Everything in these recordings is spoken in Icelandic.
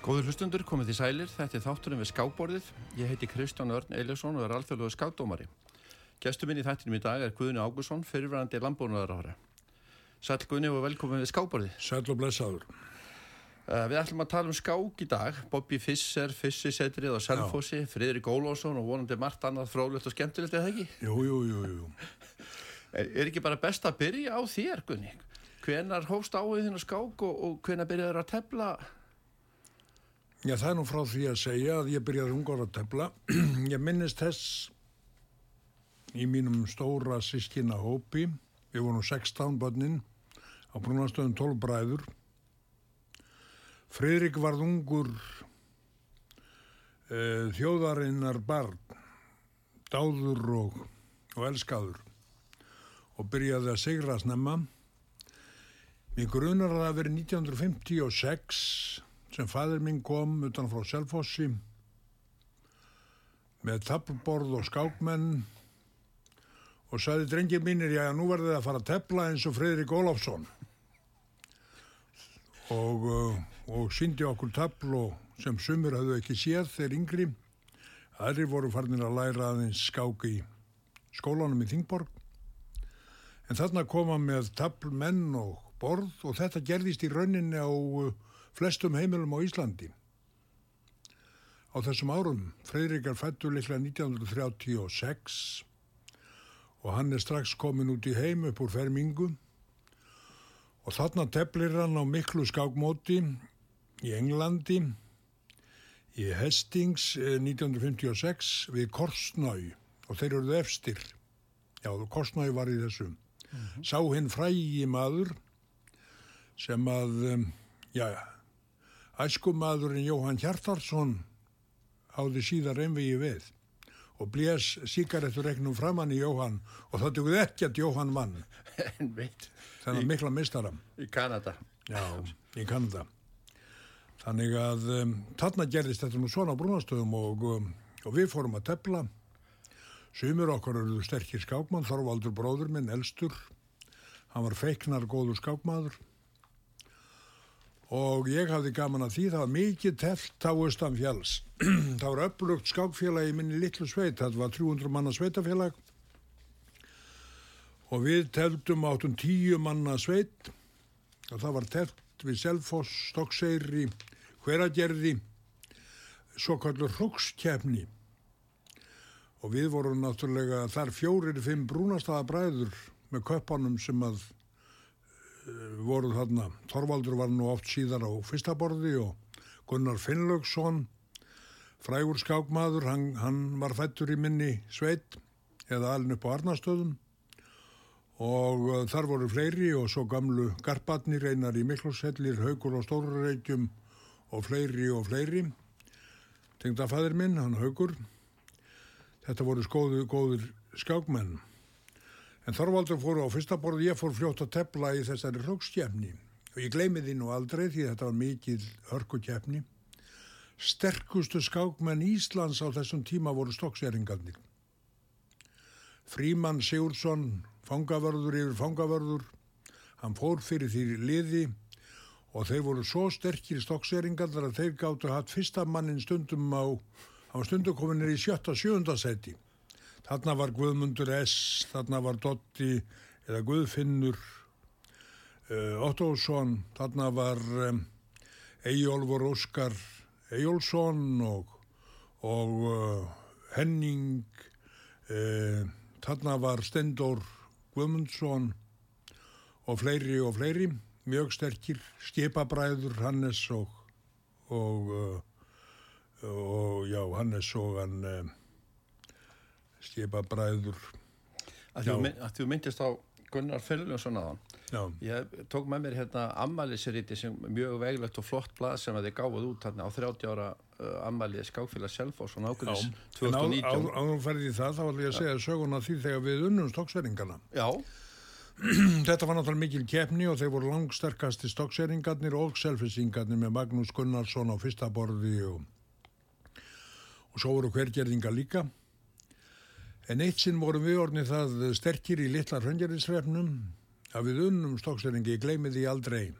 Góður hlustundur, komið því sælir, þetta er þátturinn við skábborðið. Ég heiti Kristján Örn Eilersson og er alþjóðluðu skápdómari. Gestur minn í þættinum í dag er Guðni Ágússon, fyrirverandi landbúnaðar ára. Sæl Guðni og velkomin við skábborðið. Sæl og blessaður. Uh, við ætlum að tala um skák í dag. Bobby Fisser, Fissisetrið og Selfossi, Fridrik Ólásson og vonandi margt annað frólægt og skemmtilegt, eða ekki? Jú, jú, jú, jú. Er, er ekki bara best að byrja á þér, Guðni? Hvenar hófst áið þínu skák og, og hvenar byrjaður að tefla Já, það er nú frá því að segja að ég byrjaði ungar að tefla. ég minnist þess í mínum stóra sískina hópi. Við vorum 16 börnin á brúnastöðum 12 bræður. Fridrik varð ungur uh, þjóðarinnar barn, dáður og, og elskaður og byrjaði að segra snemma. Mér grunar að það verið 1956 sem fadir minn kom utan frá Selfossi með tappborð og skákmenn og saði drengir mínir, já, nú verður það að fara að tepla eins og Fredrik Ólafsson. Og, uh, og síndi okkur tappl og sem sumur hafðu ekki séð þeir yngri aðri voru farnir að læra aðeins skák í skólanum í Þingborg. En þarna koma með tappmenn og borð og þetta gerðist í rauninni á uh, flestum heimilum á Íslandi. Á þessum árum, Freyríkar fættu liklega 1936 og hann er strax komin út í heim upp úr fermingu og þarna teflir hann á miklu skákmóti í Englandi í Hestings 1956 við Korsnau og þeir eruðu efstir. Já, Korsnau var í þessum. Mm -hmm. Sá hinn frægi maður sem að, já, æskumadurinn Jóhann Hjartarsson áði síðar einvegi við og blés síkareturegnum framann í Jóhann og það tjókuð ekki að Jóhann vann en veit þannig að mikla mistara í Kanada. Já, í Kanada. Þannig að um, þarna gerðist þetta nú svona á brúnastöðum og, um, og við fórum að tepla sumur okkar eruðu sterkir skákmann Þorvaldur bróður minn, elstur hann var feiknar góður skákmaður og ég hafði gaman að því það var mikið teft á Östanfjalls það var upplugt skákfélagi minni litlu sveit, það var 300 manna sveitafélag. Og við tefdum áttum 10 manna sveit. Og það var teft við Selfoss, Stokkseyri hveragerði svo kallur hrókskjefni og við vorum náttúrulega þar fjórir fimm brúnastæðabræður með köpanum sem að voru þarna, Þorvaldur var nú oft síðar á fyrsta borði og Gunnar Finnlaugsson frægur skákmaður, hann, hann var fættur í minni sveit eða alin upp á Arnastöðum. Og uh, þar voru fleiri og svo gamlu garbatnir einar í Miklóshellir, Haugur og Stórureikjum og fleiri og fleiri. Tengda fæðir minn, hann Haugur þetta voru skóðu, góður skákmenn En Þorvaldur fór á fyrsta borð, ég fór fljótt að tepla í þessari hrókskjefni og ég gleymi því nú aldrei því þetta var mikil hörkukjefni. Sterkustu skákmenn Íslands á þessum tíma voru stokkseringarnir. Fríman Sigursson, fangavörður yfir fangavörður, hann fór fyrir því liði og þeir voru svo sterkir stokkseringarnar að þeir gáttu hatt fyrsta mannin stundum á, á stundukominir í sjötta sjönda seti. Þarna var Guðmundur S, þarna var Dotti eða Guðfinnur uh, Ottósson, þarna var um, Eyjólfur Óskar Eyjólfsson og, og uh, Henning, uh, þarna var Stendor Guðmundsson og fleiri og fleiri, mjög sterkir, skipabræður Hannes og, og, og já, Hannes og hann skipa bræður þú myndist á Gunnar Felljónsson á hann ég tók með mér hérna ammaliðsriti sem mjög veglegt og flott blad sem að þið gáðuð út hérna á 30 ára uh, ammaliði skákfélag Selfos og nákvæmst 2019 Áður færði það þá ætlum ég að segja söguna því þegar við unnum stokksveringarna Já. Þetta var náttúrulega mikil keppni og þeir voru langsterkasti stokksveringarnir og selfisingarnir með Magnús Gunnarsson á fyrsta borði og, og svo voru hvergerðingar líka En eitt sinn vorum við orðin það sterkir í litla hröngjarisrefnum að við unnum gleymi því aldrei.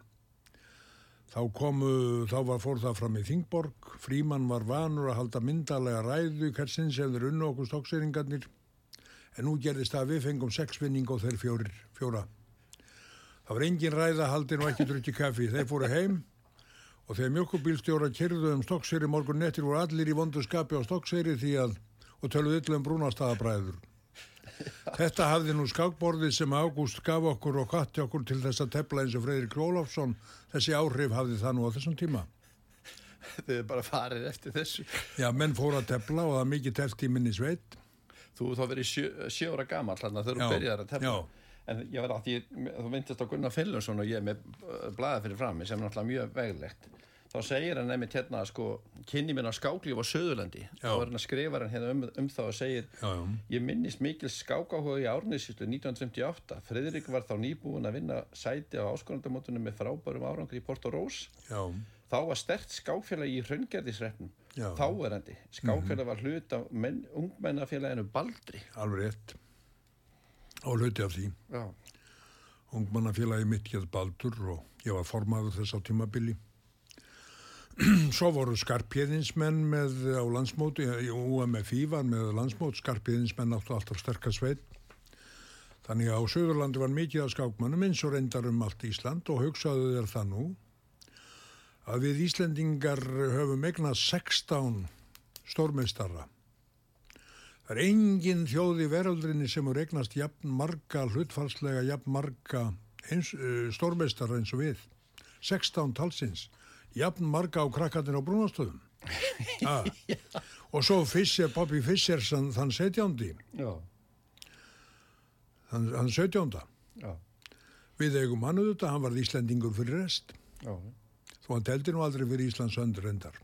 Þá komu, þá var fór það fram í Þingborg, Fríman var vanur að halda myndalega ræðu hversins eða unnu okkur stokkseringarnir, en nú gerðist það að við fengum sex vinning og þeir fjórir, fjóra. Það var engin ræðahaldin og ekki drukki kaffi, þeir fóru heim og þegar mjökkubílstjóra kyrðu um stokkseri morgun nettir voru allir í vondu skapi á stokkseri því að, og töluðu yllu um brúnastæðabræður. Þetta hafði nú skákborðið sem Ágúst gaf okkur og kvatti okkur til þess að tepla eins og Freyrik Rólafsson. Þessi áhrif hafði það nú á þessum tíma. Er bara farið eftir þessu. Já, menn fór að tepla og það er mikið teft í minni sveit. Þú þá verið sjö, sjóra gammal að þau eru byrjar að tepla. Já. En ég var að því, þú myndist á Gunnar Finnlundsson og ég með blæða fyrir frammi sem er náttúrulega mjög veglegt þá segir hann nefnitt hérna sko, kynni á skáklíf á Söðurlandi já. þá er hann að skrifa hann hérna um, um það og segir já, já. ég minnist mikil skákáhuga í árniðsýslu 1958 Fridrik var þá nýbúin að vinna sæti á áskorandamótunum með frábærum árangri í Porto Rós. Þá var stert skákfélag í hraungerðisreppnum þá er hann skákfélag var hlut af ungmennafélaginu Baldri. Alveg rétt. Og hluti af því. Ungmennafélagi mitt hér Baldur og ég var formaður þess á tímabili Svo voru skarpjöðinsmenn með á landsmóti, UMFI var með landsmót, skarpjöðinsmenn áttu alltaf sterkast Þannig að á Suðurlandi var mikið af skákmannum eins og reyndar um allt Ísland og hugsaðu þér það nú að við Íslendingar höfum egna 16 stórmeistara. Það er engin þjóð í veröldrinni sem er egnast jafn marga, hlutfalslega jafn marga eins, uh, stórmeistara eins og við. 16 talsins jafn marga á krakkarnir á brúnastöðum ah. og svo Fischer, Bobby Fischer þann 17. Þann, þann 17. Já. Við eigum hann auðvitað, hann var Íslandingur fyrir rest Já. þó hann teldi nú aldrei fyrir Íslands öndur endar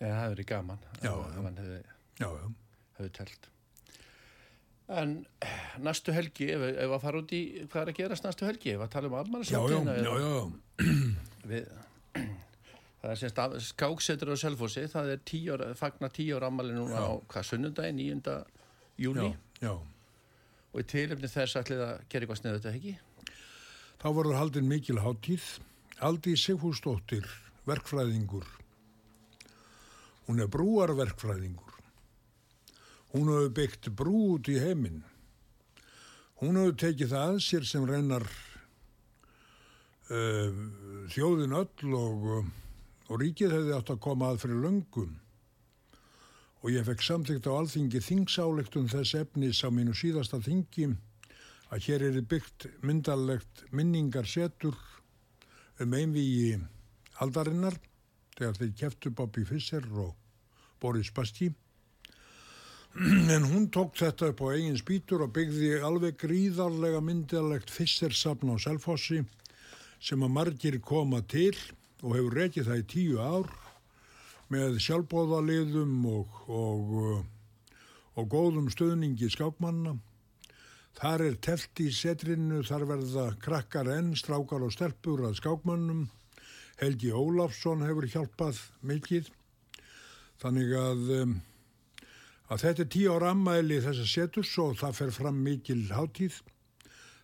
Nei, það hefur verið gaman Já, já hefur telt En næstu helgi, ef, ef að fara út í hvað er að gerast næstu helgi, ef að tala um almannarsvöldina Já, já, já Við það er semst skáksetur á Selfossi það er tíu ára, fagnar tíu ára ammali núna á hvað sunnundagi, 9. júli já, já. og í tilöfni þess ætlið að gera eitthvað sniðu þetta ekki? Þá voru haldin mikil háttíð Aldi Sigfúsdóttir verkfræðingur. Hún er brúarverkfræðingur. Hún hefur byggt brú út í heiminn. Hún hefur tekið það að sér sem reynar uh, þjóðin öll og og ríkið hefði átt að koma að fyrir löngum. Og ég fekk samþygt á alþingi þingsálektun þess efnis á mínu síðasta þingi að hér er byggt myndalegt minningar setur um einvigi aldarinnar þegar þeir kæftu Bobby Fischer og Boris Basti en hún tók þetta upp á eigin spýtur og byggði alveg gríðarlega myndalegt Fischer sapn á Selfossi sem að margir koma til og hefur rekið það í tíu ár með sjálfbóðaliðum og, og, uh, og góðum stöðningi skápmanna. Þar er telt í setrinu, þar verða krakkar enn, strákar og stelpur að skápmannum. Helgi Ólafsson hefur hjálpað mikið. Þannig að, um, að þetta er tíu ára ammæli þess að setjus og það fer fram mikil hátíð.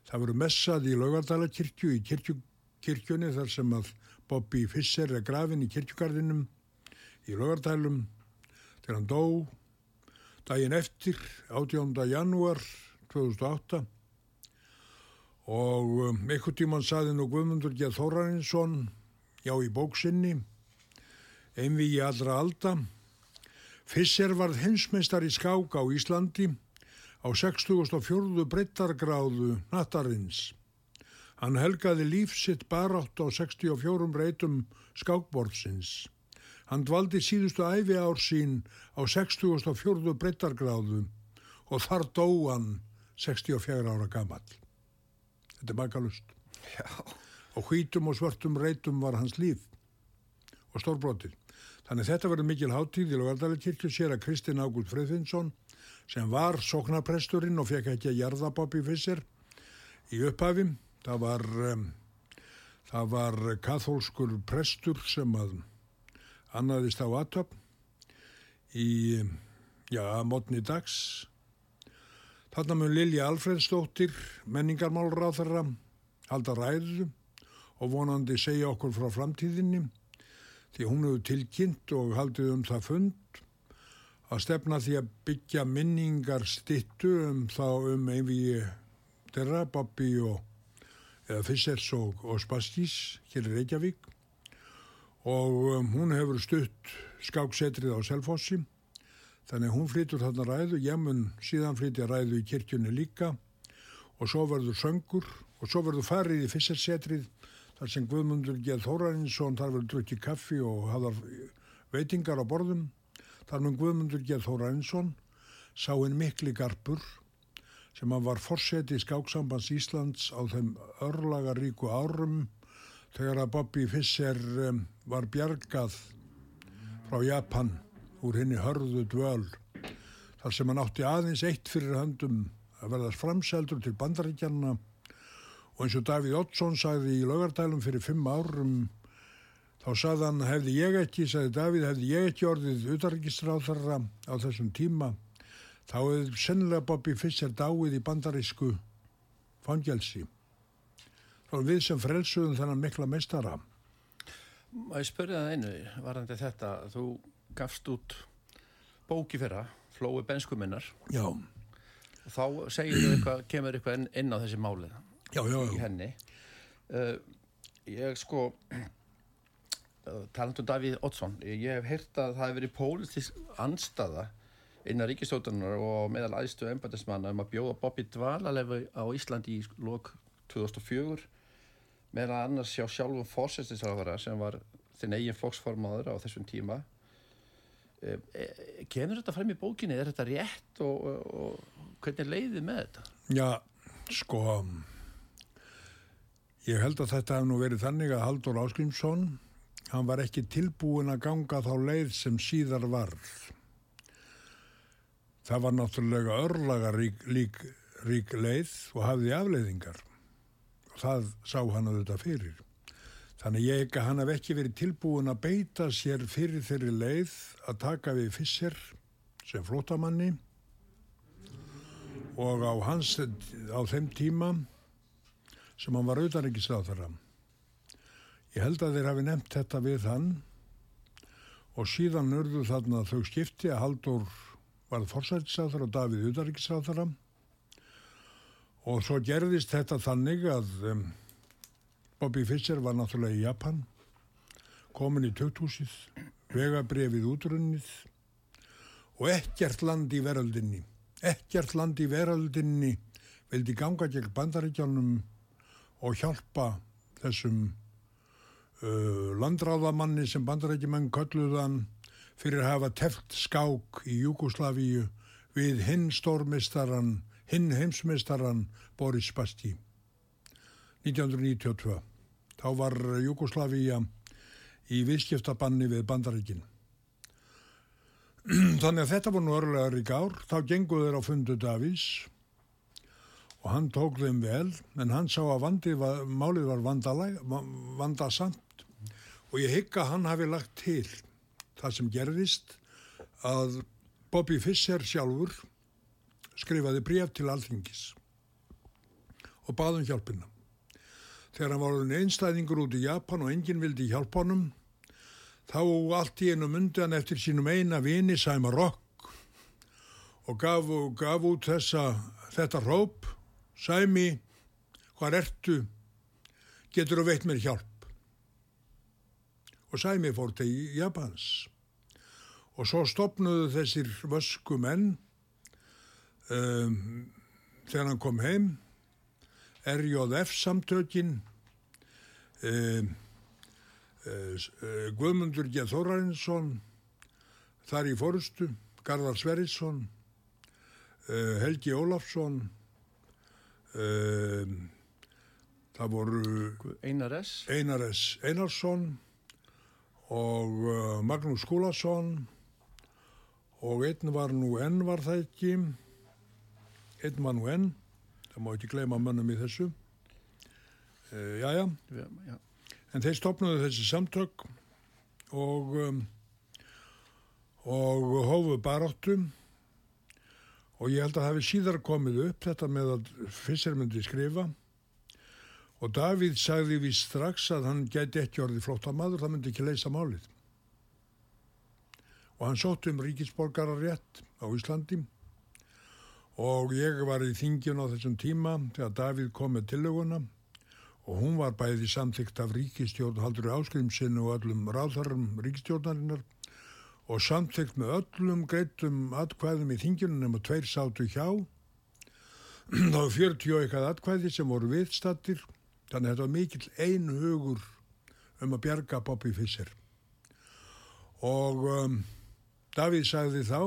Það veru messað í Laugardalakirkju í kirkju, kirkjunni þar sem að Bobby Fischer er grafin í kirkjugarðinum í Logardælum þegar hann dó daginn eftir 18. janúar 2008 og um, einhvern tíman saði nú Guðmundur G. Þórarinsson já í bóksinni einvigi allra alda Fischer varð hinsmeistar í skák á Íslandi á 64. breyttargráðu nattarins Hann helgaði lífsitt barátt á 64 reytum skákborðsins. Hann dvaldi síðustu æfi ár sín á 64. breyttargráðu og þar dó hann 64 ára gammal. Þetta er makalust. Og hvítum og svörtum reytum var hans líf og stórbrótið. Þannig þetta verður mikil háttíð í Lugardalekirkju sér að Kristinn Ágúld Freyðinsson sem var soknapresturinn og fekk ekki að jarða Bobby Fischer í upphafim það var um, það var kathólskur prestur sem að annaðist á aðtöp í já, mótni dags. Þarna mun Lilja Alfredsdóttir menningarmálráðara halda ræðu og vonandi segja okkur frá framtíðinni því hún hefur tilkynnt og haldið um það fund að stefna því að byggja minningar stittu um þá um einvið þeirra, Bobby og eða Fissers og, og Spastís hér í Reykjavík. Og um, hún hefur stutt skáksetrið á Selfossi. Þannig hún flytur þarna ræðu, ég mun síðan flytja ræðu í kirkjunni líka. Og svo verður söngur og svo verður farið í Fissersetrið þar sem Guðmundur Geð Þórarinsson þar verður drukkið kaffi og hafðar veitingar á borðum. Þar mun Guðmundur Geð Þórarinsson sá einn mikli garpur sem hann var forseti í Skáksambands Íslands á þeim örlagaríku árum þegar að Bobby Fischer um, var bjargað frá Japan úr henni hörðu dvöl þar sem hann átti aðeins eitt fyrir höndum að verðast framseldur til bandaríkjanna. Og eins og Davíð Oddsson sagði í laugardælum fyrir fimm árum þá sagði hann hefði ég ekki, sagði Davíð hefði ég ekki orðið utarrikistráð þarra á þessum tíma þá hefði sennilega Bobby Fischer dáið í bandarísku fangelsi. Og við sem frelsuðum þennan mikla meistara. Má ég spyrja það einu varandi þetta, þú gafst út bóki fyrra Flói benskuminnar Já. Þá segir þú eitthvað, kemur eitthvað inn, á þessi málið já, já, í henni. Uh, Ég sko uh, talandu um Davíð Oddsson ég hef heyrt að það hefur verið pólitísk anstaða innan ríkistótunar og meðal aðstu embætismanna um að bjóða Bobby Dvalalefi á Íslandi í lok 2004 meðan annars sjá sjálfum fórsæstisráðara sem var þinn eigin flokksformaður á þessum tíma. E, e, kemur þetta frem í bókinni? Er þetta rétt og, og, og hvernig leiðið með þetta? Já, sko ég held að þetta hef nú verið þannig að Haldur Áskrimsson hann var ekki tilbúin að ganga þá leið sem síðar var það var náttúrulega örlaga rík, rík, leið og hafði afleiðingar það sá hann að þetta fyrir. Þannig ég ekki að hann hef ekki verið tilbúin að beita sér fyrir þeirri leið að taka við Fisser sem flótamanni og á hans, á þeim tíma sem hann var auðan ekki sáþara. Ég held að þeir hafi nefnt þetta við hann og síðan nörðu þarna þau skipti að Haldur varð forsættisáþara og Davíð auðan ekki sáþara Og svo gerðist þetta þannig að um, Bobby Fischer var náttúrulega í Japan, komin í tökthúsið, vegabrefið útrunnið og ekkert land í veröldinni, ekkert land í veröldinni vildi ganga gegn bandaríkjánum og hjálpa þessum uh, landráðamanni sem bandaríkjumenn kölluðan fyrir að hafa teft skák í Júkoslavíu við hinn stórmistaran hinn heimsmeistaran Boris Spasti 1992 þá var Jugoslavia í viðskiptabanni við bandaríkin. Þannig að þetta voru nú örlegar í gár. Þá genguð þeir á fundu Davís og hann tók þeim vel en hann sá að var, málið var vandasamt og ég hygg að hann hafi lagt til það sem gerðist að Bobby Fischer sjálfur skrifaði bref til alþingis og baðum hjálpina. Þegar hann var einstæðingur út í Japan og enginn vildi hjálpa honum, þá allt í einu myndi hann eftir sínum eina vini Sæma Rock og gaf, gaf út þessa, þetta róp, Sæmi, hvað ertu, getur þú veitt mér hjálp? Og Sæmi fór til Japans og svo stopnuðu þessir vösku menn um, þegar hann kom heim RJF samtökin um, uh, Guðmundur G. Þórarinsson þar í fórustu Garðar Sverrisson uh, Helgi Ólafsson um, það voru Einar S. Einar S. Einarsson og uh, Magnús Skúlason. Og einn var nú enn var það ekki? Einn mann og enn. Það má ekki gleyma mönnum í þessu. Uh, jájá já. en þeir stopnaðu þessi samtök og um, og hófu baráttum og ég held að það hefði síðar komið upp þetta með að Fisser myndi skrifa Og Davíð sagði við strax að hann geti ekki orðið flóttamaður, það myndi ekki leysa málið. Og hann sótt um ríkisborgarar rétt á Íslandi. Og ég var í þingjun á þessum tíma þegar Davíð kom með tillöguna. Og hún var bæði samþygt af ríkistjórn Haldur Áskrimsinu og öllum ráðharum ríkistjórnarinnar og samþygt með öllum greitum atkvæðum í þingjunum nema tveir sátu hjá. Þá 40 eitthvað atkvæði sem voru viðstattir þannig að þetta var mikill einhugur um að bjarga Bobby Fischer og um, Davíð sagði þá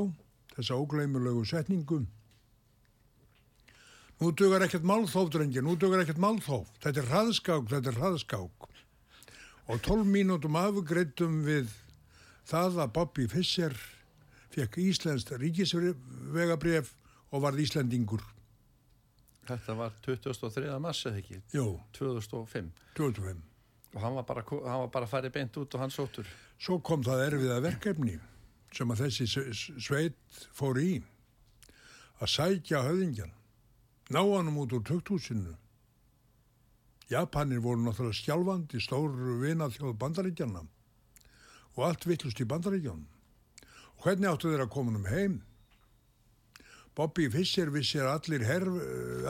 þessa ógleimulegu setningu Nú dugar ekkert málþóf, drengi, nú dugar ekkert málþóf. Þetta er hraðskák, þetta er hraðskák. Og tólf mínútum afgreitum við það að Bobby Fischer fekk Íslensk ríkisvegabref og varð Íslendingur. Þetta var 2003. mars eða ekki? Jú. 2005. 2005. Og hann var bara, hann var bara farið beint út og hann sótur. Svo kom það erfiða verkefni sem að þessi sveit fór í að sækja höfðingjan ná hann út úr tökthúsinu. Japanir voru náttúrulega skjálfandi stóru vina þjóð bandaríkjana og allt vittlust í bandaríkjanum. Og hvernig áttu þeir að koma um heim? Bobby Fischer vissir allir, herf,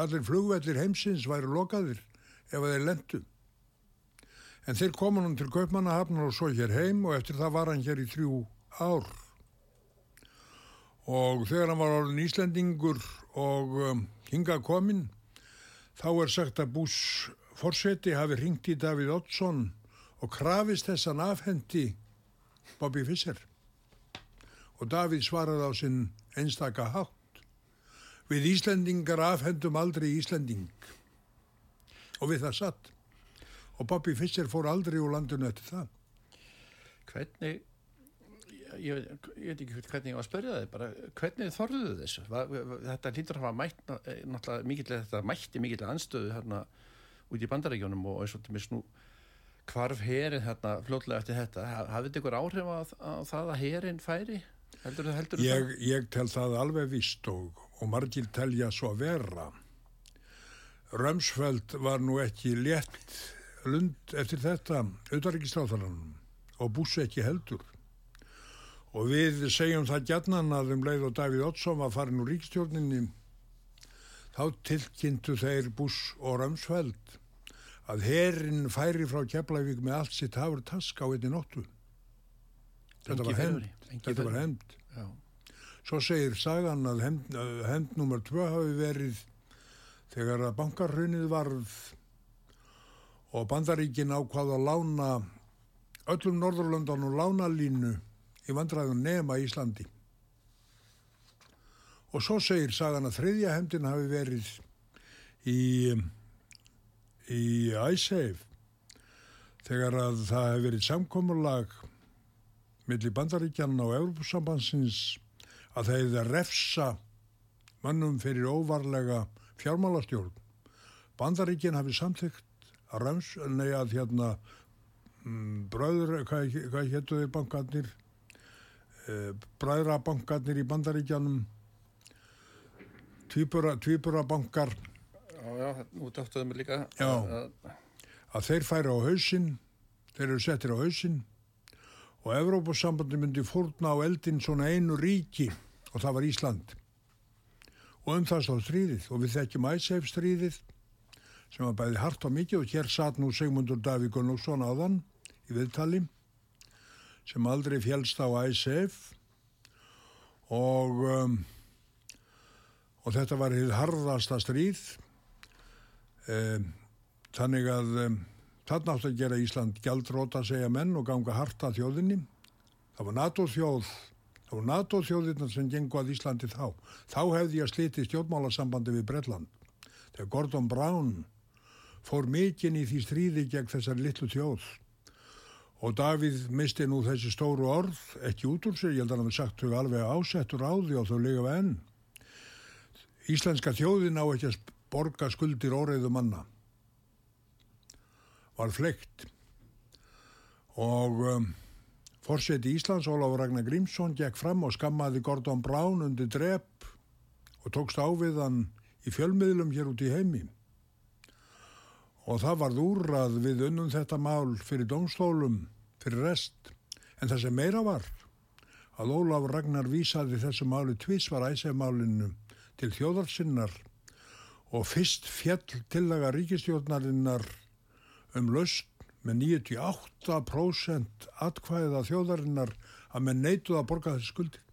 allir flugvellir heimsins væri lokaðir ef þeir lendu. En þeir koma hann til Kaupmannahafn og svo hér heim og eftir það var hann hér í þrjú ár. Og þegar hann var orðin Íslendingur og um, hinga komin þá er sagt að Bús forseti hafi ringt í Davíð Oddsson og krafist þessan afhendi Bobby Fischer og Davíð svaraði á sinn einstaka hátt við Íslendingar afhendum aldrei Íslending. Og við það satt. Og Bobby Fischer fór aldrei úr landinu eftir það. Hvernig ég, ég veit ekki hvernig ég var að spörja það bara, hvernig þorðuðu þessu? Þetta hlýtur að hafa mætt náttúrulega mikilvægt þetta mætti mikilvægt anstöðu hérna út í bandarækjónum og eins og til misnú hvarf herin hérna fljóðlega eftir þetta. Hafði þetta ykkur áhrif á, það að herin færi? Heldur, heldur ég, ég tel það alveg vist og, og margir telja svo vera Römsfeld var nú ekki létt lund eftir þetta auðvaríkistráðarann og búsi ekki heldur Og við segjum það gætnan að um leið og Davíð Oddsson var farin úr ríkstjórninni þá tilkynntu þeir Buss og Römsfeld að herrin færi frá Keflavík með allt sitt hafur task á einni nóttu. Þetta var hend. Þetta var hend. Svo segir sagan að hend, nummer 2 hafi verið þegar að bankarhrunnið varð og bandaríkin ákvaða að lána öllum Norðurlöndan og lánalínu í vandræðum nema Íslandi. Og svo segir sagan að þriðja hefndin hafi verið í, í Æsheif þegar að það hefði verið samkómurlag millir bandaríkjanna og Európusambansins að það hefði að refsa mannum fyrir óvarlega fjármálastjórn. Bandaríkjan hafi samþygt að rams, nei að hérna mm, bröður, hvað, hvað héttu þeir bankarnir? Eh, bræðrabankarnir í bandaríkjanum tvíburabankar Já, já, út áttuðum við líka. Já, að þeir færi á hausinn þeir eru settir á hausinn og Evrópussambandi myndi fórna á eldin svona einu ríki og það var Ísland. Og um það stóð stríðið og við þekkjum æsseif stríðið sem var bæði hart og mikið og hér satt nú Sigmundur Davík Gunnarsson aðan í viðtali sem aldrei fjælst á ISF og, um, og þetta var hitt harðasta stríð um, þannig að um, þarna átt að gera Ísland gældróta segja menn og ganga harta þjóðinni það var NATO þjóð það var NATO þjóðina sem gengur að Íslandi þá þá hefði ég að sliti stjórnmálasambandi við Brelland þegar Gordon Brown fór mikinn í því stríði gegn þessar litlu þjóð Og Davíð misti nú þessi stóru orð, ekki út úr sig, ég held að hann hefði sagt þau alveg ásettur á því og þau lega við enn. Íslenska þjóðin á ekki að borga skuldir óreiðu manna. Var fleikt. Og um, fórseti Íslands, Ólafur Ragnar Grímsson, gekk fram og skammaði Gordon Brown undir drepp og tókst á við hann í fjölmiðlum hér út í heimi. og það varð úr að við unnum þetta mál fyrir domstólum, fyrir rest. En það sem meira var að Ólaf Ragnar vísaði þessu máli tvísvar æsefmálinu til þjóðarsinnar og fyrst fjell tillaga ríkistjórnarinnar um löst með 98% atkvæða þjóðarinnar að menn neituð að borga þessi skuldir.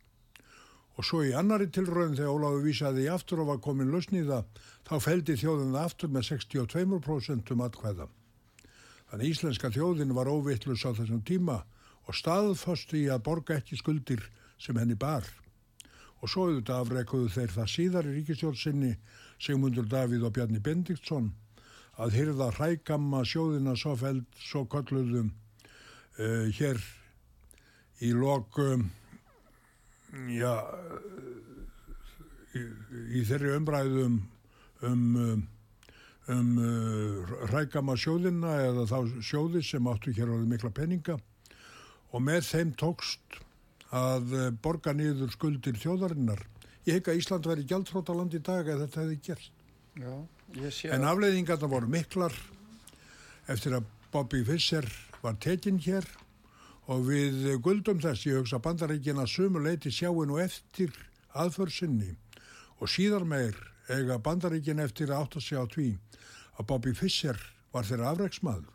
Og svo í annari tilröðin þegar Óláfi vísaði í aftur og var komin lausniða þá feldi þjóðin það aftur með 62% um atkvæða. Þannig íslenska þjóðin var óvittlus á þessum tíma og staðfasti í að borga ekki skuldir sem henni bar. Og svo auðvitað afreikuðu þeir það síðar í ríkistjórnsinni Sigmundur Davíð og Bjarni Bendiktsson að hyrða hrækamma sjóðina svo feld, svo kolluðum uh, hér í lokum já í, í þeirri umræðum um, um, um uh, hrækamma sjóðina eða þá sjóði sem áttu hér áður mikla peninga og með þeim tókst að borga niður skuldir þjóðarinnar. Ég hef ekki að Ísland væri gjaldfrótaland í dag eða þetta hefði gerst. Já, en afleiðingarna voru miklar. Eftir að Bobby Fischer var tekinn hér og við guldum þess, ég hugsa bandaríkina sumuleiti sjáin og eftir aðförsinni og síðar meir eiga bandaríkin eftir að átt að sjá tví að Bobby Fischer var þeirra afreiksmaður.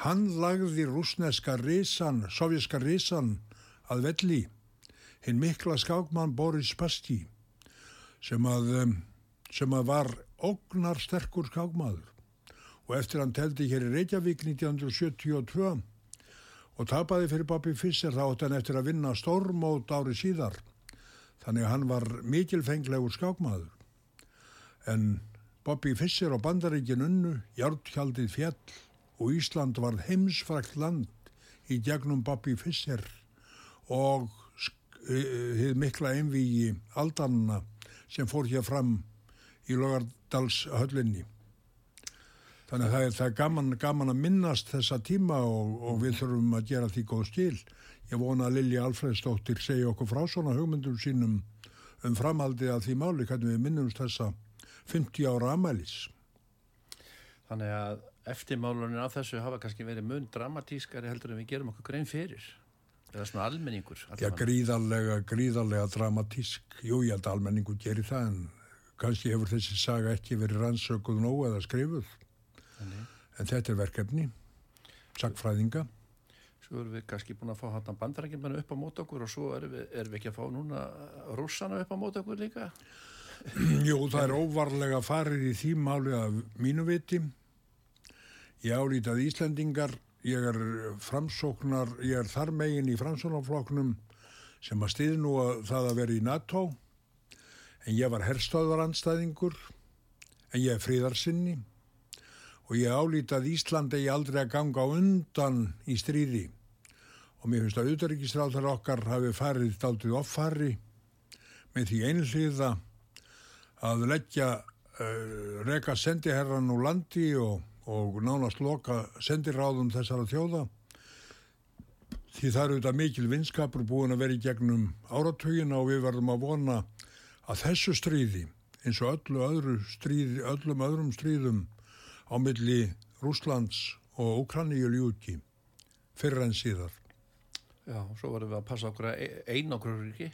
Hann lagði rúsneska risan, sovjerska risan að velli, hinn mikla skákmann Boris Pasti sem að, sem að var ógnar sterkur skákmaður. Og eftir hann teldi hér í Reykjavík 1972 og tapaði fyrir Bobby Fischer þá átt hann eftir að vinna stórmót ári síðar. Þannig að hann var mikilfenglegur skákmaður. En Bobby Fischer og bandaríkin unnu hjárthjaldið fjall og Ísland var heimsfrækt land í gegnum Bobby Fischer og hefði mikla einvígi aldanna sem fór hér fram í Logardalshöllinni Þannig að það er, það er gaman, gaman að minnast þessa tíma og, og við þurfum að gera því góð stíl. Ég vona að Lilja Alfredsdóttir segja okkur frá svona hugmyndum sínum um framhaldið að því máli hvernig við minnumst þessa 50 ára amælis. Þannig að eftirmálunin af þessu hafa kannski verið mun dramatískari heldur en við gerum okkur grein fyrir. Eða svona almenningur. Já, gríðarlega, gríðarlega dramatísk. Jú, ég held að almenningur gerir það en kannski hefur þessi saga ekki verið rannsökuð nóg eða skrifuð. Þannig. En þetta er verkefni, sagfræðinga. Svo erum við kannski búin að fá hann bandarækjumannu upp á mót okkur og svo erum við, erum við ekki að fá núna rússana upp á mót okkur líka. Jú, það er óvarlega farið í því máli að mínu viti. Ég álítið Íslandingar, ég er framsóknar, ég er þar megin í framsóknarfloknum sem að stiði nú að það að vera í NATO. En ég var herrstöðvaranstæðingur, en ég er fríðarsinni og ég álít að Ísland eigi aldrei að ganga undan í stríði. Og mér finnst að auðvitaðrikistráðar okkar hafi farið daldið offarri með því einhliða að leggja uh, reka sendiherran úr landi og, og nánast loka sendiráðum þessara þjóða. Því það eru þetta mikil vinskapur búin að vera í gegnum áratögina og við verðum að vona að þessu stríði eins og öllu öðru stríði, öllum öðrum stríðum á milli Rúslands og Ukraníu ljúki fyrir enn síðar. Já, svo varum við að passa okkur einn okkur ekki.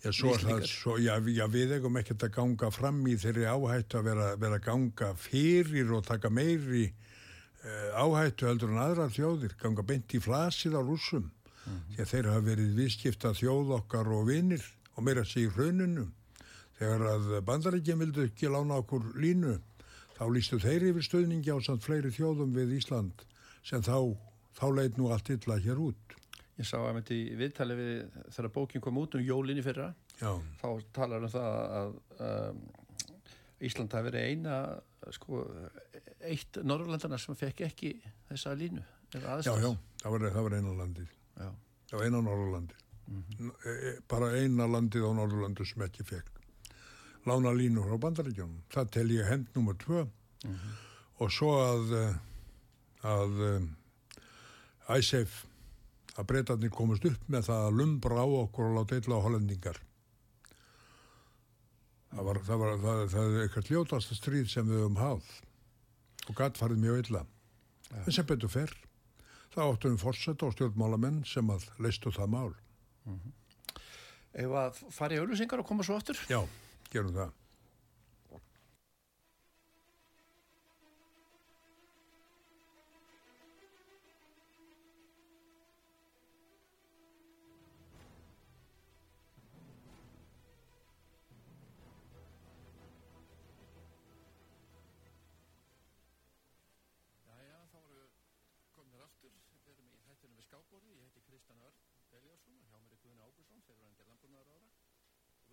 Já, svo það, svo, já, já, við eigum ekkert að ganga fram í þeirri áhættu að vera, vera að ganga fyrir og taka meiri uh, áhættu heldur en aðra þjóðir, ganga beint í flasið á rúsum. Mm -hmm. Að þeir hafa verið viðskipta þjóð okkar og vinir og meira sig í hrauninu. Þegar að bandaríkjum vildu ekki lána okkur línu Þá lístu þeir yfir stöðningi á samt fleiri þjóðum við Ísland sem þá, þá leit nú allt illa hér út. Ég sá að myndi viðtali við þegar bókin kom út um jólinni fyrra. Já. Þá talar um það að um, Ísland hafi verið eina, sko, eitt Norrlandana sem fekk ekki þessa línu. Já, já, það var, það var eina landið. Já. Það var eina Norrlandið. Mm -hmm. Bara eina landið á Norrlandu sem ekki fekk lána línur á bandaríkjónum. Það tel ég hend nummer tvö mm -hmm. og svo að, eh, að um, ISAF að breytarnir komast upp með það að lumbra á okkur og láta illa á hollendingar. Það var, það var það, það eitthvað ljótasta stríð sem við höfum háð. og gatt farið mjög illa. Ja. En sem betur fyrr, þá áttum við fórsett á stjórnmálamenn sem að leistu það mál. Mm -hmm. Ef að farið auðlusingar og koma svo aftur? Já, gerum það.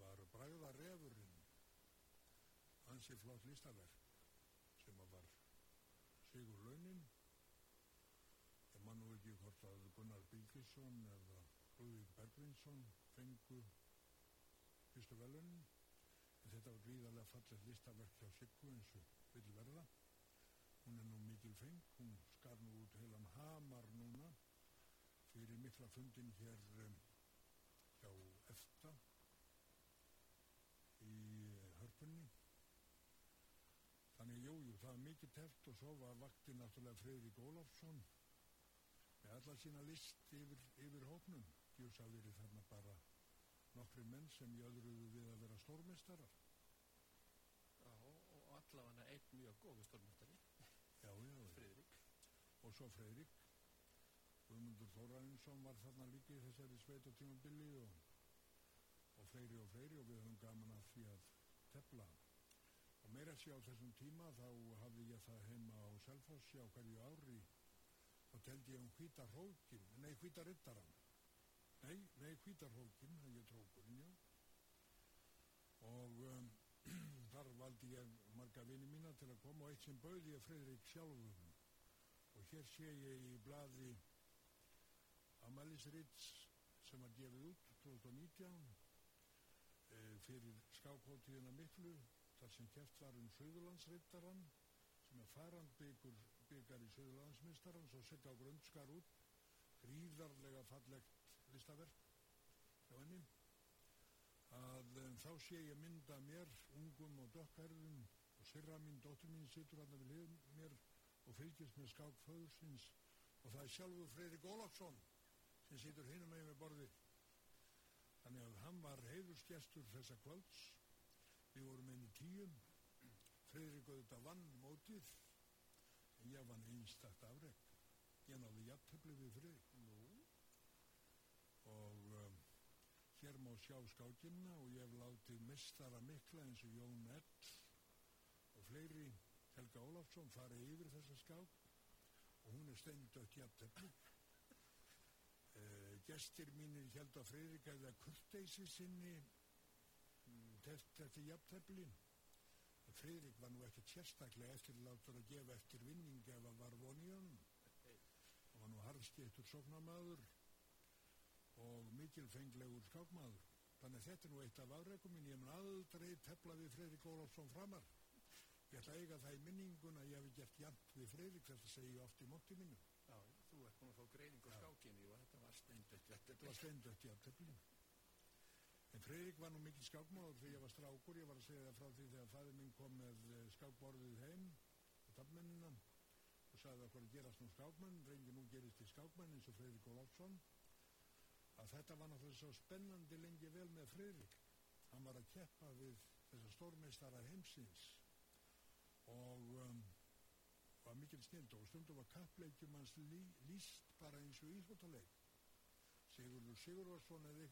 það var bræða refurinn ansi flott listaverk sem að var Sigur Launin ég mann nú ekki hvort að Gunnar Bilgesson eða Rúði Bergvinsson fengu fyrstu velunin en þetta var gríðarlega fallet listaverk hjá Siggu eins og vil verða. Hún er nú mikil feng hún skar nú út heilan hamar núna fyrir mikla fundin hér um, hjá EFTA hörpunni þannig jújú, það var mikið teft og svo var vaktinn náttúrulega Fredrik Ólafsson með alla sína list yfir, yfir hópnum Djúsa verið þarna bara nokkri menn sem jöðruðu við að vera stórmestarar. Já, og allavega einn mjög góði stórmestari. Já, já. Fredrik. Og svo Fredrik. Guðmundur Þóraðinsson var þarna líka í þessari sveit og tímabili og, og fleiri og fleiri og við höfum gaman að því að tefla. Og meira sé á þessum tíma þá hafði ég það heima á Selfossi á hverju ári og teldi ég um hvita hrókin, nei hvita rittaran Nei, nei, hvítarhólkin, það er trókurinn, já. Og um, þar valdi ég marga vini mína til að koma og eitt sem bauði ég Fredrik sjálfum. Og hér sé ég í bladi Amalis Ritz sem var gefið út 2019 e, fyrir skákóttíðina miklu þar sem kæft var um Suðurlandsrittaran sem er farandbyggur byggar í Suðurlandsmistaran svo setja á grundskar út. Gríðarlega fallegt listaverk hjá henni. Að um, þá sé ég mynda mér ungum og dökkarðum og sirra mín, dóttur mín sittur hann við hlið mér og fylgjast með skák föðursins og það er sjálfur Freirik Ólafsson sem sittur hinn um mig með borði þannig að hann var heiðurskjastur þessa kvölds. Við vorum enn í tíum Freirik auðvitað vann mótið. En ég vann einstakta afreg ég náði jafntöfli við Freirik nú? Og um, hér má sjá skákina og ég hef látið mistara mikla eins og Jón Edd og fleiri Helga Ólafsson fara yfir þessa skák. Og hún er steindött jafntefni uh, gestir mínir held að Freyrík eða kurteysi sinni þetta jafntefni Freyrík var nú ekkert sérstaklega eftirlátur að gefa eftir vinning ef að var hann hann var nú harðskiptur sóknamaður og mikilfenglegur skákmaður. Þannig að þetta er nú eitt af afreikum minn, ég mun aldrei tefla við Freirik Ólafsson framar. Ég ætla eiga það í minningun að ég hef gert jant við Freirik, þetta segi ég oft í mótti mínu. Já, þú ert búin að fá greining á skákinni og steindött. Þetta var steindött jant, teflin. En Freirik var nú mikil skákmaður þegar ég var strákur, ég var að segja það frá því þegar fæður minn kom með eh, skákborðið heim á tafmennina og sagði okkur að gerast nú skákmann, reyngi nú gerist til skákmann eins og Freirik Ólafsson að þetta var náttúrulega svo spennandi lengi vel með Fridrik hann var að keppa við þessar stórmeistara heimsins og um, var mikil snild og stundum var kappleikjum hans lí, líst bara eins og íþróttaleik Sigurður Sigurðarsson eða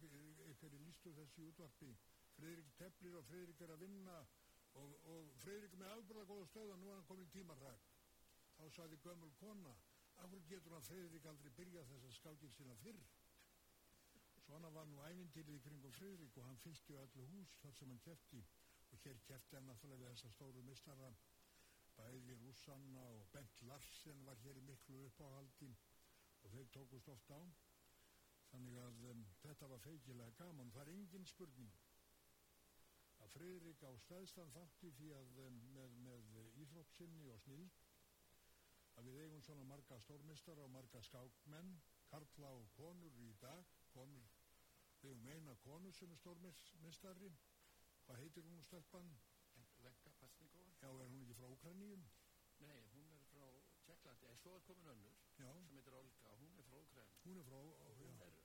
eitthvað er lístu þessi útvarpi. Fridrik teflir og Fridrik er að vinna og, og Fridrik með afbúrða góða stöða nú er hann komin tímarræk þá saði gömul kona af hverju getur hann Fridrik aldrei byrja þessa skákir sína fyrr? Svona var nú ævindýrið í kringum Freyrík og hann fylgti öllu hús þar sem hann kæfti og hér kæfti hann náttúrulega við þessa stóru mistara bæði Rúsanna og Bent Larsen var hér í miklu uppáhaldi og þeir tókust oft á þannig að um, þetta var feikilega gaman. Það er engin spurning að Freyrik á staðstan þátti því að um, með, með íþróttsinni og snill að við eigum svona marga stórmistar og marga skákmenn karla og konur í dag. Konur, við eigum eina konu sem er stórmistari hvað heitir hún stelpann? Lenka Pasnikova Já, er hún ekki frá Ukraníum? Nei, hún er frá Tjekklandi, en svo er komin önnur Já. sem heitir Olga, hún er frá Ukraín Hún er frá, ó, er, hún er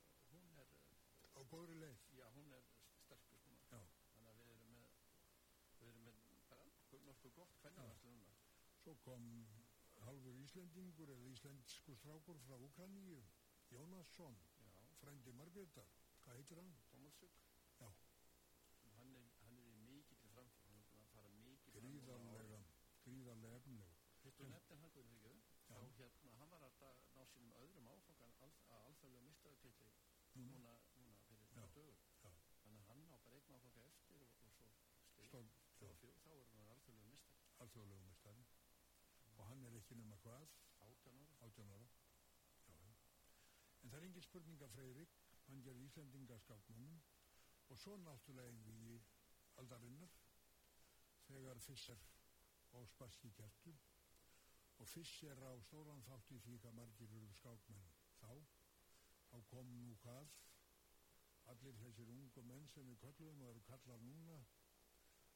á góðri leið. Já, hún er sterkur svona Já. þannig að við erum með við erum með bara nokkuð gott hvernig núna. Svo kom halvur Íslendingur eða íslensku strákur frá Ukraníu Jónasson, frendi Margreðar hvað heitir hann? Tómasuk Já, hann er, hann er í mikill framfór hann er búin að fara mikill gríðarlega gríðarlega efnileg Hittu nefnir hann guður ekki þá hérna, hann var að ná sínum öðrum áfangan að alþjóðlega mistraðartilli Mhm. núna, fyrir Já. þannig að hann á bara einn áfanga eftir og, og svo Stórn, þá, er hann alþjóðlega mistar alþjóðlegum mestari og hann er ekki nema hvað? Átján ára. 18 ára. Já, já. en það er engin spurning að Freyrik hann gerði Íslendinga skákmönnum og svo náttúrulega einví í aldarinnar þegar Fisser og Sparski kertu. Og Fisser á stóran þátt í því hvað margir eru skákmenn þá. Þá kom nú hvað allir þessir ungu menn sem við köllum og eru kallar núna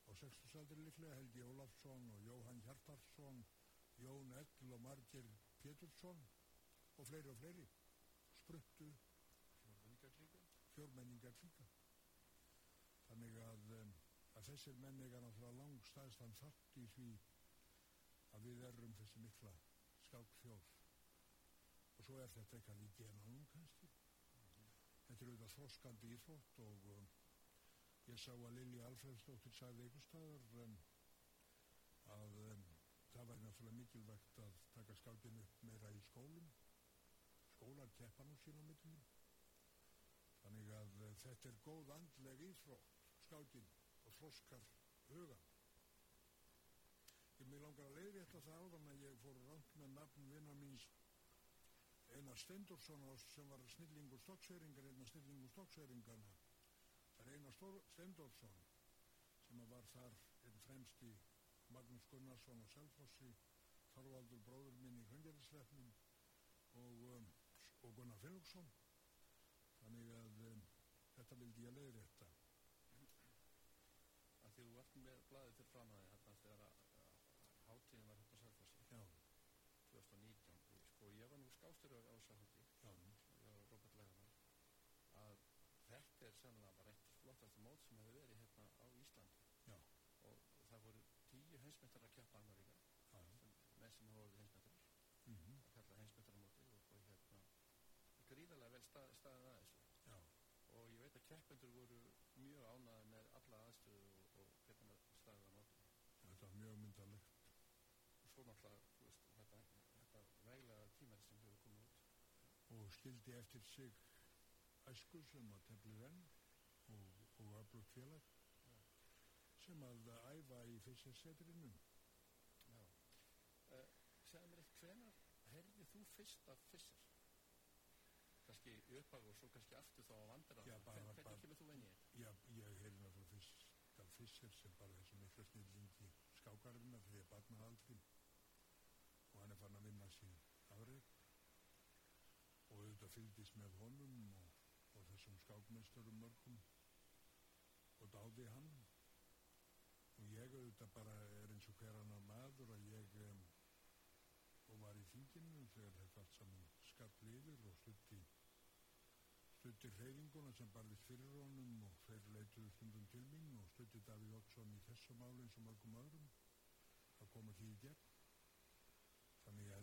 á 60 aldri líklega Helgi Ólafsson og Jóhann Hjartarsson Jón Ell og Margir Pétursson og fleiri og fleiri spruttu fjórmenningar líka þannig að, að þessir menn eiga náttúrulega langstæðstan þátt í því að við erum þessi mikla skákþjóð. Og svo er þetta eitthvað í genanum kannski þetta er auðvitað þróskandi íþrótt og um, ég sá að Lili Alfredsdóttir sagði einhver staðar um, að um, það væri náttúrulega mikilvægt að taka skákinu upp meira í skólum. Skólar keppa nú sín á millinu þannig að uh, þetta er góð andleg íþrótt skákin og þróskar hugan ég mig langar að leiðrétta það áðan að ég fór rámt með nafn vinnar míns Einar Steindorsson sem var snillingur stokksveringar einar snillingur stokksveringarna það er Einar Steindorsson sem var þar einn fremst í Magnús Gunnarsson og Selfossi Þorvaldur bróður minn í Höngjæðisleifnum og, um, og Gunnar Finnlúksson þannig að um, þetta vildi ég leiðrétta. Að því þú vart með blaðið til fram að þið þegar að, að, að hátíðin var hérna á Sælfossi já, 2019 og sko ég var nú skástur á var Robert Legaman að þetta er sannlega bara eitt flottast mót sem hefur verið hérna á Íslandi. Já, og það voru tíu heimsmyndar að keppa annar sem, með sem hafa orðið heimsmyndar mm að kalla heimsmyndaramóti og, og hérna gríðarlega vel stað, staðið að þessu. Já, og ég veit að keppendur voru mjög ánæði með alla aðstöðu og, og hvernig staðið að móti þetta var mjög myndalegt svo náttúrulega þú veist, þetta, þetta veglega tímari sem hefur komið út og skildi eftir sig æsku sem að teflir enn og, og öflugt félag sem að æfa í fyrstsetrinu Já. Uh, segðu mér eitt, hvenar heyrði þú fyrst af Fisser? Kannski í upphag og svo kannski aftur þá á vandrar. Já, bara- Hvern, hvernig kemur þú þetta? Já, ég heyrði náttúrulega fyrst af Fischer sem bara þessi mikla snillingi skákarinnar því að barna aldrei og hann er fann að vinna sín afreg og auðvitað fylgdist með honum og, og þessum skákmeisturum mörgum. Og dáði hann. Og ég auðvitað bara er eins og hver annar maður að ég um, og var í þinginu þegar þetta allt saman skall yfir og stutti stutti hreyfinguna sem barðist fyrir honum og þeir leituðu stundum til mín og stutti Davíð Oddsson í þessu máli eins og mörgum öðrum að koma því í gegn. Þannig að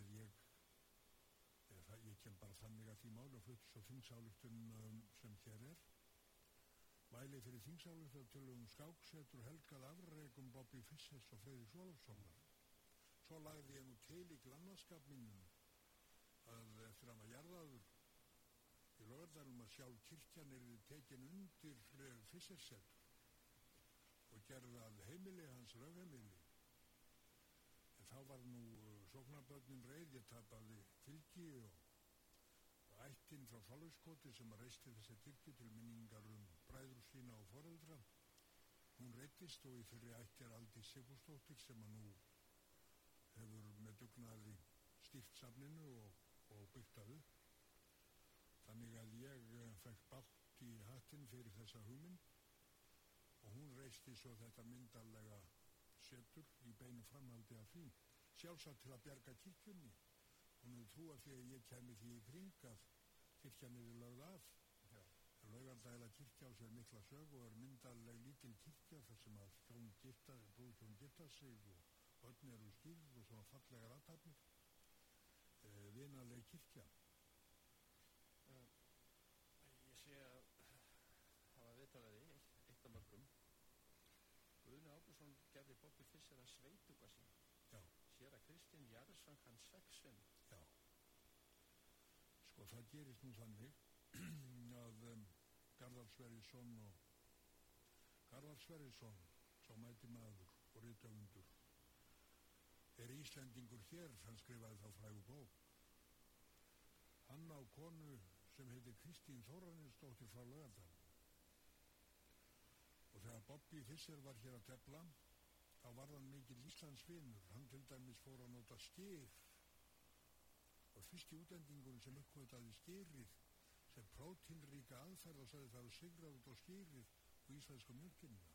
kem bara að því máli og flutti svo þingsályktun um, sem hér er. Mæli fyrir þingsályktun til um skáksetur helgað afreikum Bobby Fissers og Freyri Svolfssonar svo lagði ég nú til í glannaskap mínum að eftir að maður jarðaður í lögðarum að sjálf kirkjan er tekin undir Fissersetur og gerða að heimili hans lögheimili. En þá var nú uh, sóknarböndin reyð, ég tapaði fylgi og ættinn frá Fálaugskoti sem reisti þessi kirkju til minningar um bræður sína og foreldra. Hún reytist og í fyrir ætti er Aldi Sigúrstóttir sem að nú hefur með dugnaði stýrt safninu og, og byggt að upp. Þannig að ég uh, fekk bátt í hattinn fyrir þessa hugmynd og hún reisti svo þetta myndarlega setur í beinu framhaldi af því sjálfsagt til að bjarga kirkjunni hún hefur trúið því að ég kemi því í kring að kirkjan er lögð af. Lögaldæla kirkja á sér mikla sög og er myndarleg lítil kirkja þar sem að hjón gifta, brúðhjón gifta sig og börn eru skýrð og svona fallega ratafnir e, eh, vinarleg kirkja. Uh, Ég sé að var viðtalaði eitt af mörgum. Guðni Ágúrsson gerði Bobby Fischer að sveituga sín. Sér að Kristinn Jarðsvang hann sveggsvinn Já. Sko það gerist nú þannig að um, Garðar Sverrisson og Garðar Sverrisson sá mæti maður og rítöfundur er Íslandingur hér hann skrifaði þá frægu bók. Hann á konu sem heitir Kristín Þóranisdóttir frá Lögadal og þegar Bobby Fischer var hér að tefla þá var hann mikil Íslandsvinnur hann til dæmis fór að nota skýr og fyrsti útendingun sem uppkvötaði skýrið sem prótínríka aðferð og sagði það að sigra út á skýrið og íslenska mjölkinna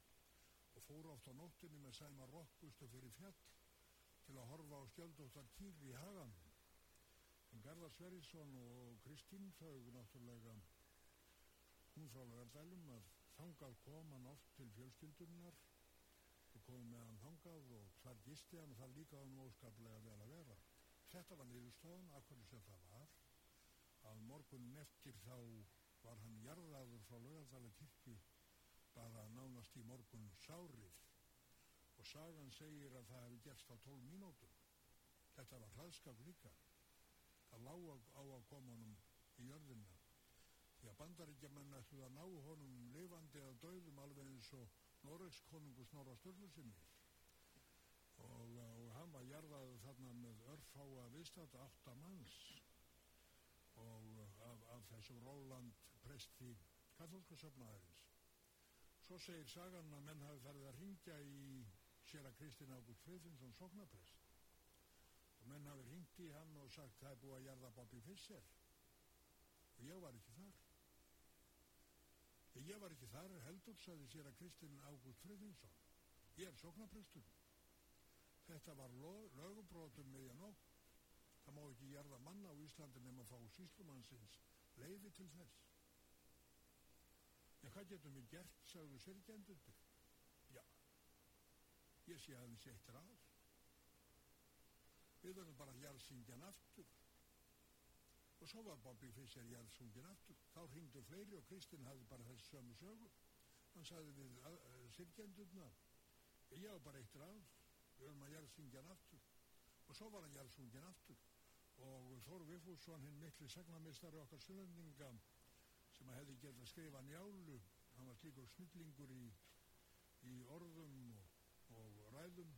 og fór átt á nóttinni með sæma rokkustu fyrir fjall til að horfa á skjöldóttar kýri í hagan en Garðar Sverrisson og Kristín þau náttúrulega hún frá Lagardælum að þangað kom hann oft til fjölskyldunnar og kom með hann þangað og þar gisti hann og þar líka hann óskaplega vel að vera. Þetta var niðurstofan, akkur sem það var, að morgunin eftir þá var hann jarðaður frá Lagardæla kirkju bara nánast í morgun sárið og sagan segir að það hefði gerst á 12 mínútum. Þetta var hraðskap líka. Það lág á að koma honum í jörðina því að bandaríkjaman ætluð að ná honum lifandi að döðum alveg eins og Norregs konungu Snorra Sturlusinni og, og hann var jarðaðu þarna með örfáa viðstata áttamanns og af, af þessum Róland presti katholska söfnaðarins. Svo segir sagan að menn hafi ferðið að ringja í sér að Kristinn Ágútt Friðfinsson soknaprest og menn hafi ringt í hann og sagt það er búið að jarða Bobby Fischer. Og ég var ekki þar Ég var ekki þar heldur, saði sér að Kristinn Ágúst Friðinsson. Ég er sóknaprestur. Þetta var lögubrótum meðjan og það má ekki gerða manna á Íslandi nema fá síslumannsins leiði til þess. Já, hvað getum við gert, sagðu sérgjendundur? Já, ég sé að það sé eitt ráð. Við verðum bara að jarðsingjan aftur og svo var Bobby Fischer jæðsungin aftur. Þá ringdu fleiri og Kristinn hafði bara þessi sömu sögur hann sagði við uh, sirkjendurna ég hafa bara eitt ráð. Við höfum að jæðsungin aftur. Og svo var hann jæðsungin aftur. Og Þóru Viffússon hinn miklu segnamistari okkar suðendinga sem að hefði gett að skrifa njálu hann var slíkur snillingur í, í orðum og, og ræðum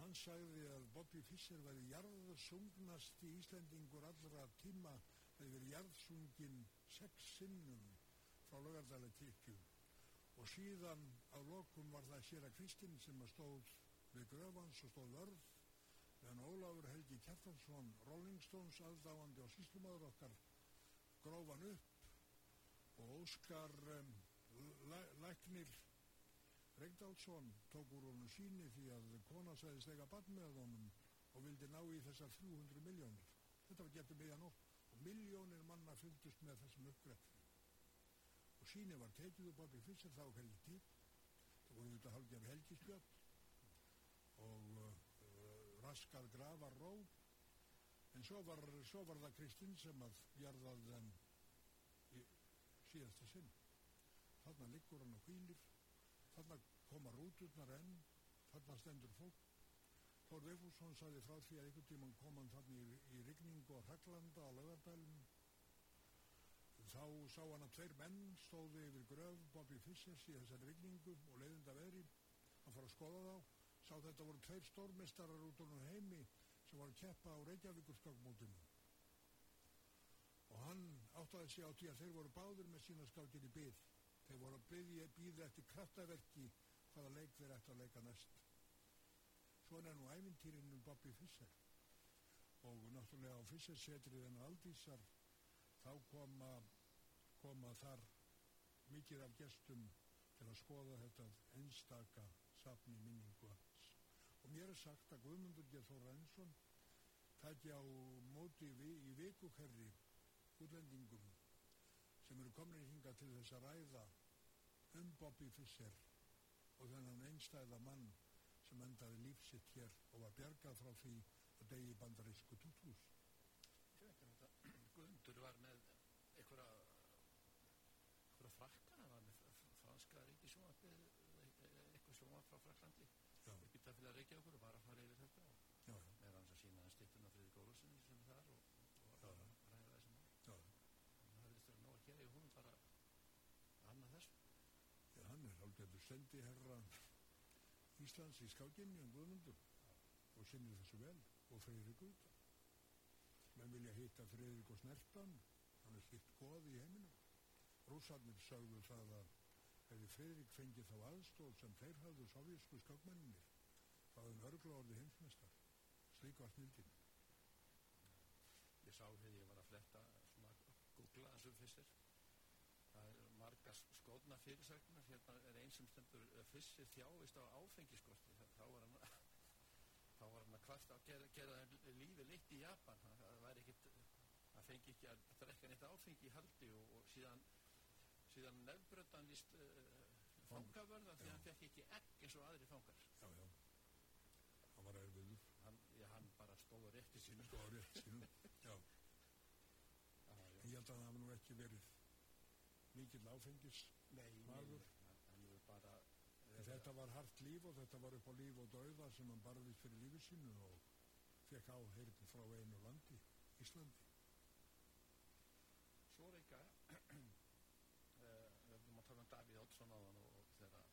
Hann sagði að Bobby Fischer væri jarðsungnast í Íslandingur allra tíma þegar jarðsungin sex sinnum frá lögardæla kirkju. Og síðan á lokum var það sér að Kristinn sem stóð við gröfans og stóð vörð meðan Ólafur Helgi Kjartansson Rolling Stones aðdáandi og síslumadur okkar grófan upp og Óskar um, Læknir Reykdálsson tók úr honum síni því að kona sæði stega bann með honum og vildi ná í þessar 300 miljónir. Þetta var getið meðan okk og miljónir manna fylgdust með þessum uppgrættum. Og síni var tekið upp á fyrst þá helgi típ. Það voru þetta halgjaf helgispjöld og uh, raskar gravar ró. En svo var, svo var það Kristinn sem að þeim í síðasta sinn. Þarna liggur hann og hvílir þarna koma rúturnar enn þarna stendur fólk. Þór Veifússon saði frá því að einhvern tíman kom hann þarna í, í rigningu á Hraglanda á Laugardælum þá sá hann að tveir menn stóði yfir gröf Bobby Fissers í þessari rigningu og leiðinda veðri hann fór að skoða þá sá þetta voru tveir stórmestarar út á heimi sem var að keppa á Reykjavíkurskakmótinu. Og hann áttaði sig á því að þeir voru báður með sína skákir í byð þeir voru að býða eftir kraftaverki hvaða leik þeir ætti að leika næst svona er nú ævintýrinn um Bobby Fischer og náttúrulega á Fischer-setrið en aldísar þá koma koma þar mikið af gestum til að skoða þetta einstaka safni minningu hans. Og mér er sagt að Guðmundur G. Þóra Ensson tækja á móti vi, í vikukerri útlendingum sem eru komin hinga til þess að ræða um Bobby Fischer. Og þennan einstæða mann sem endaði lífsitt hér og var bjargað frá því að degi bandarísku tútús. Guðmundur var með einhverja einhverja frakkana var með franska ríkisjónapið eitthvað sjónap frá Fraklandi upp í tafélag Reykjavíkur og var að fara yfir þetta og með hans að sína stittuna Friðrik Ólafssoni sem er þar og, og að ræða þessum það hefði þetta ná að gera í húnum bara að Er alveg sendi herra Íslands í skákinni um Guðmundur og sinnir þessu vel og Freyrík út menn vilja hitta Freyrík og Snertan hann er hitt goð í heiminum. Rússarnir sögðu það að hefði Fridrik fengið þá aðstóð sem þeir hafðu sovjísku skákmenninir þá hefði örgla orði heimsmestar slík var snildin Ég sá þegar ég var að fletta svona googla þessum fyrstir það er skóðna fyrirsögnar hérna er einn sem stendur fyrstir þjáist á áfengiskorti. Þá var hann þá var hann að kvart að gera, gera lífi leitt í Japan. Það væri ekkit það fengi ekki að drekka neitt áfengi í haldi og, og síðan síðan nefnbröðan líst uh, fangavörða því hann fekk ekki egg eins og aðri fangar. Já, já, hann var erfiður. Hann, já, hann bara stóður rétti sínum. Stóður rétti sínum, já. Ég held að það hafa nú ekki verið mikil áfengis. Nei, maður. hann er bara En þetta var hart líf og þetta var upp á líf og dauða sem hann barðist fyrir lífið sínu og fekk áheyrðin frá einu landi, Íslandi. Svo er eitthvað við höfum að tala um Davíð Ótsson á þann og, þegar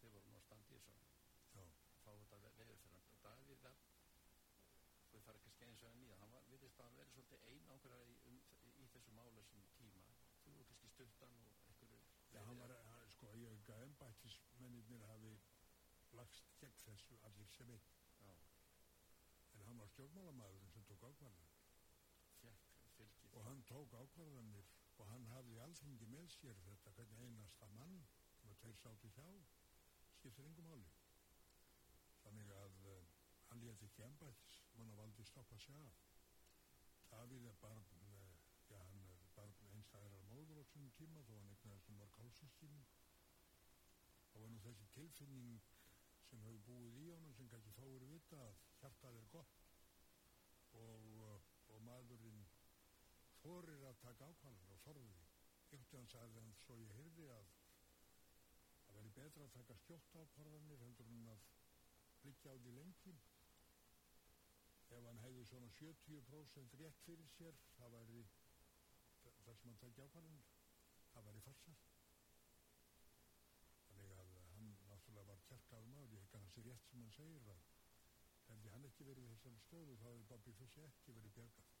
þeir voru nú að standa í þessu þá þetta leiður fyrir hann. Davíð það þau fara ekki að skeina svo enn í það hann var, virðist að vera svolítið einangra í, um, í þessu mála sem stuttan og einhverju Já, hann var, hann, sko, ég hef ekki að ennbættismennir hafi lagst gegn þessu allir sem einn. Já. en hann var stjórnmálamæður sem tók ákvarðanir. Og hann tók ákvarðanir og hann hafði alþengi með sér þetta hvernig einasta mann sem að tveir sátu hjá. Skiptir engum áli þannig að uh, hann leti ekki ennbættis mann að valdi stoppa sig af. Davíð er barn uh, já hann er barn einstæðar móður á þessum tíma þó hann eignast um mörg hálsistím og var nú þessi tilfinning sem hefur búið í honum sem kannski fáur vita að hjartað er gott og, uh, og maðurinn þorir að taka ákvæmlega og þorði. Einhvern veginn sagði hann svo ég hyrði að það veri betra að taka skjótt ákvarðanir heldur en að liggja á því lengi. Ef hann hefði svona 70% rétt fyrir sér það væri þar sem hann takja ákvarðanir það væri farsar þannig að hann náttúrulega var kjarkaður maður ég hekka þessi rétt sem hann segir að hefði hann ekki verið í þessari stöðu þá hefði Bobby Fissi ekki verið björgað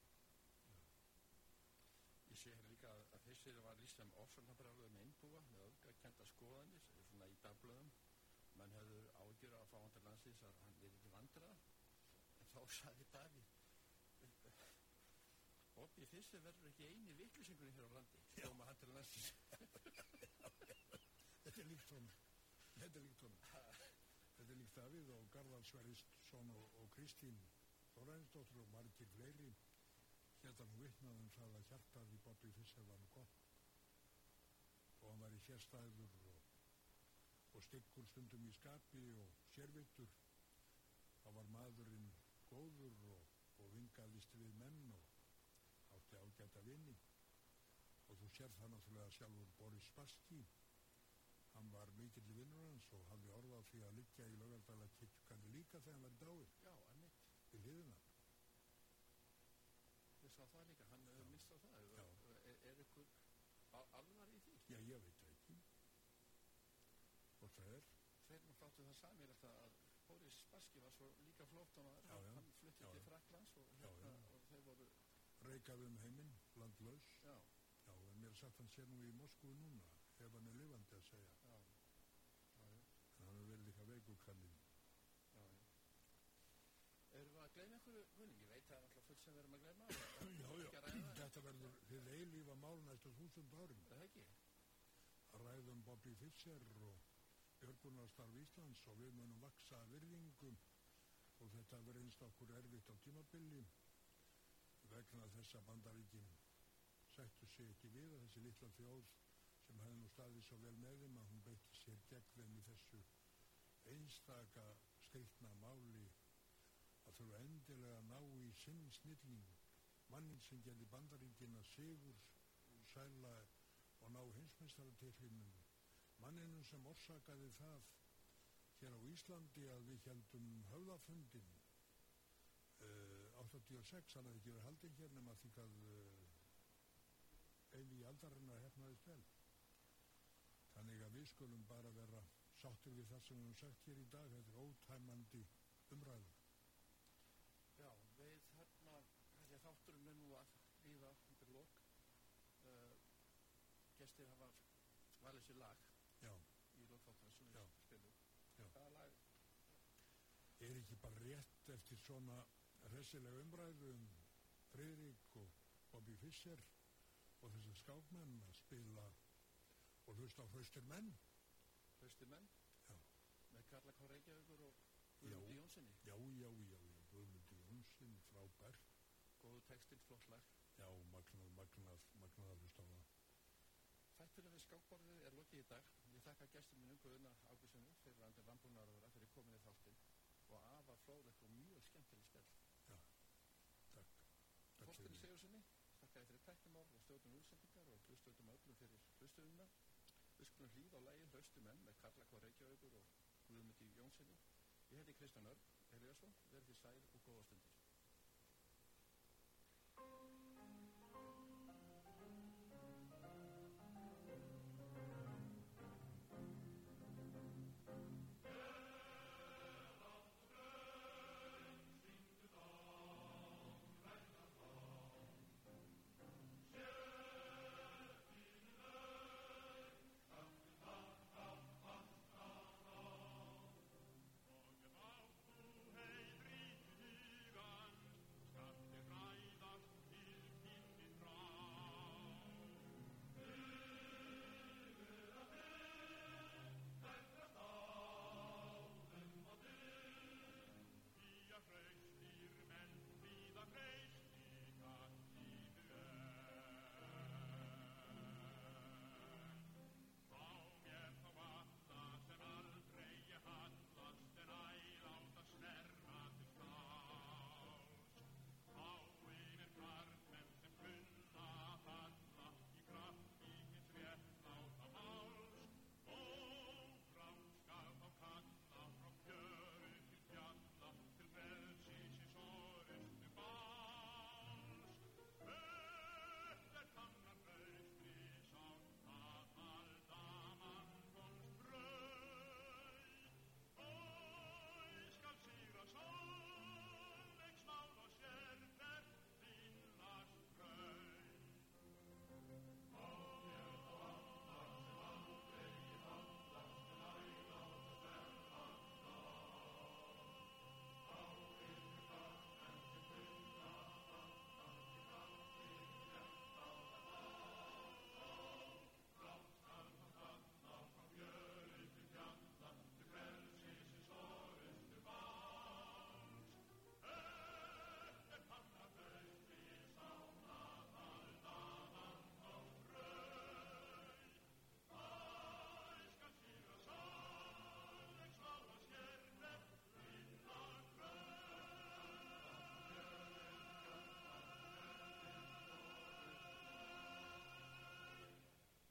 Ég sé hérna líka að þessir var líst sem ofsvöldnabræður með öfgakenda skoðanir, svona í dagblöðum. Menn hefur ágjör að fá hann til landsins að hann er ekki vandrað. En þá saði Davíð, Bobby Fissi verður ekki eini vittlisingurinn hér á landi. Stóma hann til landsins. Þetta er líkt honum. Þetta er líkt honum. Þetta er líkt Davíð og Garðar Sverrisson og, og Kristín Þórænsdóttur og margir fleiri hérna nú vittnaðum það að hjartað í Bobby Fischer var nú gott og hann var í sérstæður og, og styggur stundum í skapi og sérvittur þá var maðurinn góður og, og vingaðist við menn og ágæta vinni og þú sér það náttúrulega sjálfur Boris Spassky hann var mikill vinnur hans og hafði orðað því að liggja í lögaldala kirkjukandi líka þegar hann var dáið Já, emitt við hliðina. Ég sá það líka, hann hefur mistað það. Er, er ykkur alvar í því? Já, ég veit ekki. Hvort það er? Þeir nú fláttu það samir að Boris Spassky var svo líka flott og já, já, hann flyttið til Fraklands og, hérna, og þeir voru reykað um heiminn, landlaus. Já. já, en mér sagt hann sé nú í Moskvu núna ef hann er lifandi að segja. Já, já, en hann er verið líka veikukallin já, já. Erum við að gleyna einhverju hunning? Ég veit að það er alltaf fullt sem við erum að gleyma. Já, já, þetta verður fyrir eilífa mál næstu þúsund árum. Það er ekki? Að ræðum Bobby Fischer og Björgunarstarf Íslands og við munum vaksa virðingum og þetta verður einst okkur erfitt á tímabili vegna þess að bandaríkin sættu sig ekki við að þessi litla þjóð sem hefði nú staðið svo vel með þeim að hún beitti sér gegn þeim í þessu einstaka skriktna máli að þurfa endilega að ná í sinn snilling mannin sem gerði bandaríkina sigur sæla og ná hinsmestaratillinum manninu sem orsakaði það hér á Íslandi að við heldum höfðafundin uh, 86 hann hefði ekki verið haldið hér nema því að eini í aldarinnar hefnaðist vel. Þannig að við skulum bara vera sáttur við það sem við höfum sagt hér í dag. Þetta er ótæmandi umræður Já, við því að þátturum er nú að líða undir lok. Uh, gestir hafa valið sér lag Já. í lokþáttan sem við spilum. Hvaða lag? Er ekki bara rétt eftir svona resilega umræðu um Freirik og Bobby Fischer og þessar skákmenn að spila og hlusta á Hraustir menn. Hraustir menn? Já. Með Karla K. Reykjavíkur og Guðmundi Jónssoni Já, já, já, já. Guðmundi Jónsson, frábær. Góðu textil, flott lag. Já, magnað, magnað, magnað að hlusta á það. Þætturinn við skákborðið er lokið í dag. Ég þakka gestur minn um Guðuna Águssonu fyrir andir landbúnaðaröðura fyrir kominni þáttinn. Og afa flóðlegt og mjög skemmtileg takk Þorstin Sigurssoni, þakkaði fyrir tæknumál og stjórnum úlsendingar og hlustöldum öllum fyrir hlustöðuna. Við skulum hlýða á lægin Haustumenn með Karla K. Reykjavíkur og Guðmundi Jónssoni. Ég heiti Kristján Örn Eliasson, verði sæl og góða stundir.